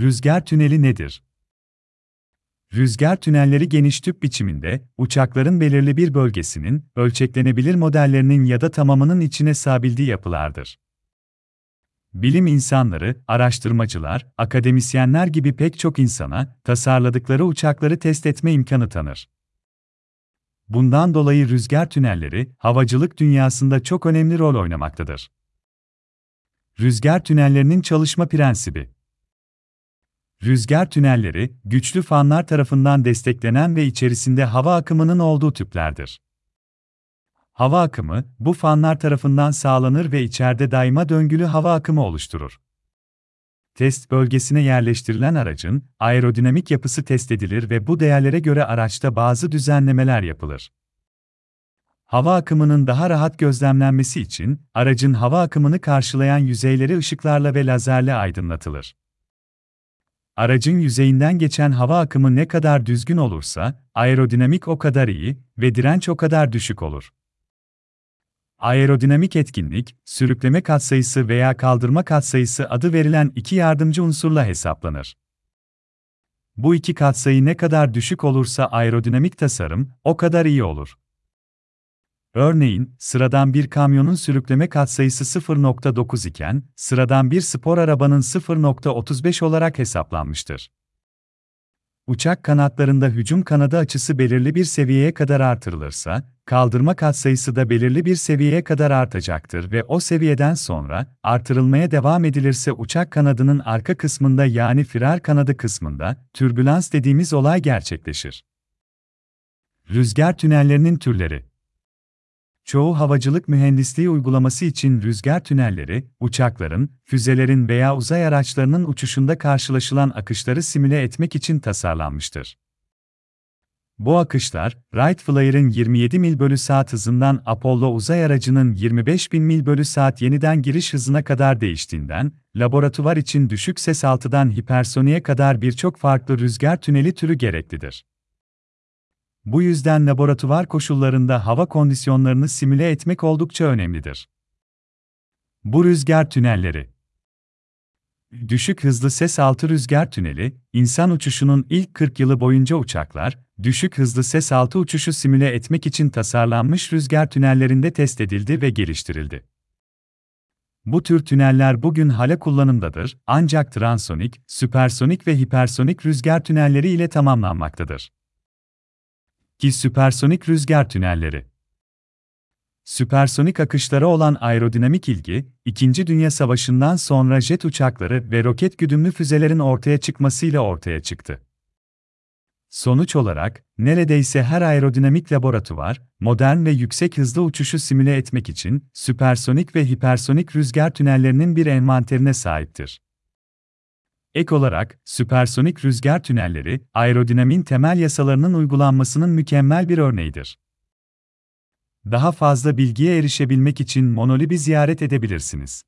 Rüzgar tüneli nedir? Rüzgar tünelleri geniş tüp biçiminde, uçakların belirli bir bölgesinin, ölçeklenebilir modellerinin ya da tamamının içine sığabildiği yapılardır. Bilim insanları, araştırmacılar, akademisyenler gibi pek çok insana, tasarladıkları uçakları test etme imkanı tanır. Bundan dolayı rüzgar tünelleri, havacılık dünyasında çok önemli rol oynamaktadır. Rüzgar tünellerinin çalışma prensibi Rüzgar tünelleri, güçlü fanlar tarafından desteklenen ve içerisinde hava akımının olduğu tüplerdir. Hava akımı, bu fanlar tarafından sağlanır ve içeride daima döngülü hava akımı oluşturur. Test bölgesine yerleştirilen aracın aerodinamik yapısı test edilir ve bu değerlere göre araçta bazı düzenlemeler yapılır. Hava akımının daha rahat gözlemlenmesi için aracın hava akımını karşılayan yüzeyleri ışıklarla ve lazerle aydınlatılır. Aracın yüzeyinden geçen hava akımı ne kadar düzgün olursa, aerodinamik o kadar iyi ve direnç o kadar düşük olur. Aerodinamik etkinlik, sürükleme katsayısı veya kaldırma katsayısı adı verilen iki yardımcı unsurla hesaplanır. Bu iki katsayı ne kadar düşük olursa aerodinamik tasarım o kadar iyi olur. Örneğin, sıradan bir kamyonun sürükleme katsayısı 0.9 iken, sıradan bir spor arabanın 0.35 olarak hesaplanmıştır. Uçak kanatlarında hücum kanadı açısı belirli bir seviyeye kadar artırılırsa, kaldırma katsayısı da belirli bir seviyeye kadar artacaktır ve o seviyeden sonra, artırılmaya devam edilirse uçak kanadının arka kısmında yani firar kanadı kısmında, türbülans dediğimiz olay gerçekleşir. Rüzgar tünellerinin türleri Çoğu havacılık mühendisliği uygulaması için rüzgar tünelleri, uçakların, füzelerin veya uzay araçlarının uçuşunda karşılaşılan akışları simüle etmek için tasarlanmıştır. Bu akışlar, Wright Flyer'ın 27 mil bölü saat hızından Apollo uzay aracının 25 bin mil bölü saat yeniden giriş hızına kadar değiştiğinden, laboratuvar için düşük ses altıdan hipersoniye kadar birçok farklı rüzgar tüneli türü gereklidir. Bu yüzden laboratuvar koşullarında hava kondisyonlarını simüle etmek oldukça önemlidir. Bu rüzgar tünelleri Düşük hızlı ses altı rüzgar tüneli, insan uçuşunun ilk 40 yılı boyunca uçaklar, düşük hızlı ses altı uçuşu simüle etmek için tasarlanmış rüzgar tünellerinde test edildi ve geliştirildi. Bu tür tüneller bugün hala kullanımdadır, ancak transonik, süpersonik ve hipersonik rüzgar tünelleri ile tamamlanmaktadır. Ki süpersonik rüzgar tünelleri. Süpersonik akışlara olan aerodinamik ilgi, İkinci Dünya Savaşı'ndan sonra jet uçakları ve roket güdümlü füzelerin ortaya çıkmasıyla ortaya çıktı. Sonuç olarak, neredeyse her aerodinamik laboratuvar, modern ve yüksek hızlı uçuşu simüle etmek için süpersonik ve hipersonik rüzgar tünellerinin bir envanterine sahiptir. Ek olarak, süpersonik rüzgar tünelleri, aerodinamin temel yasalarının uygulanmasının mükemmel bir örneğidir. Daha fazla bilgiye erişebilmek için Monolib'i ziyaret edebilirsiniz.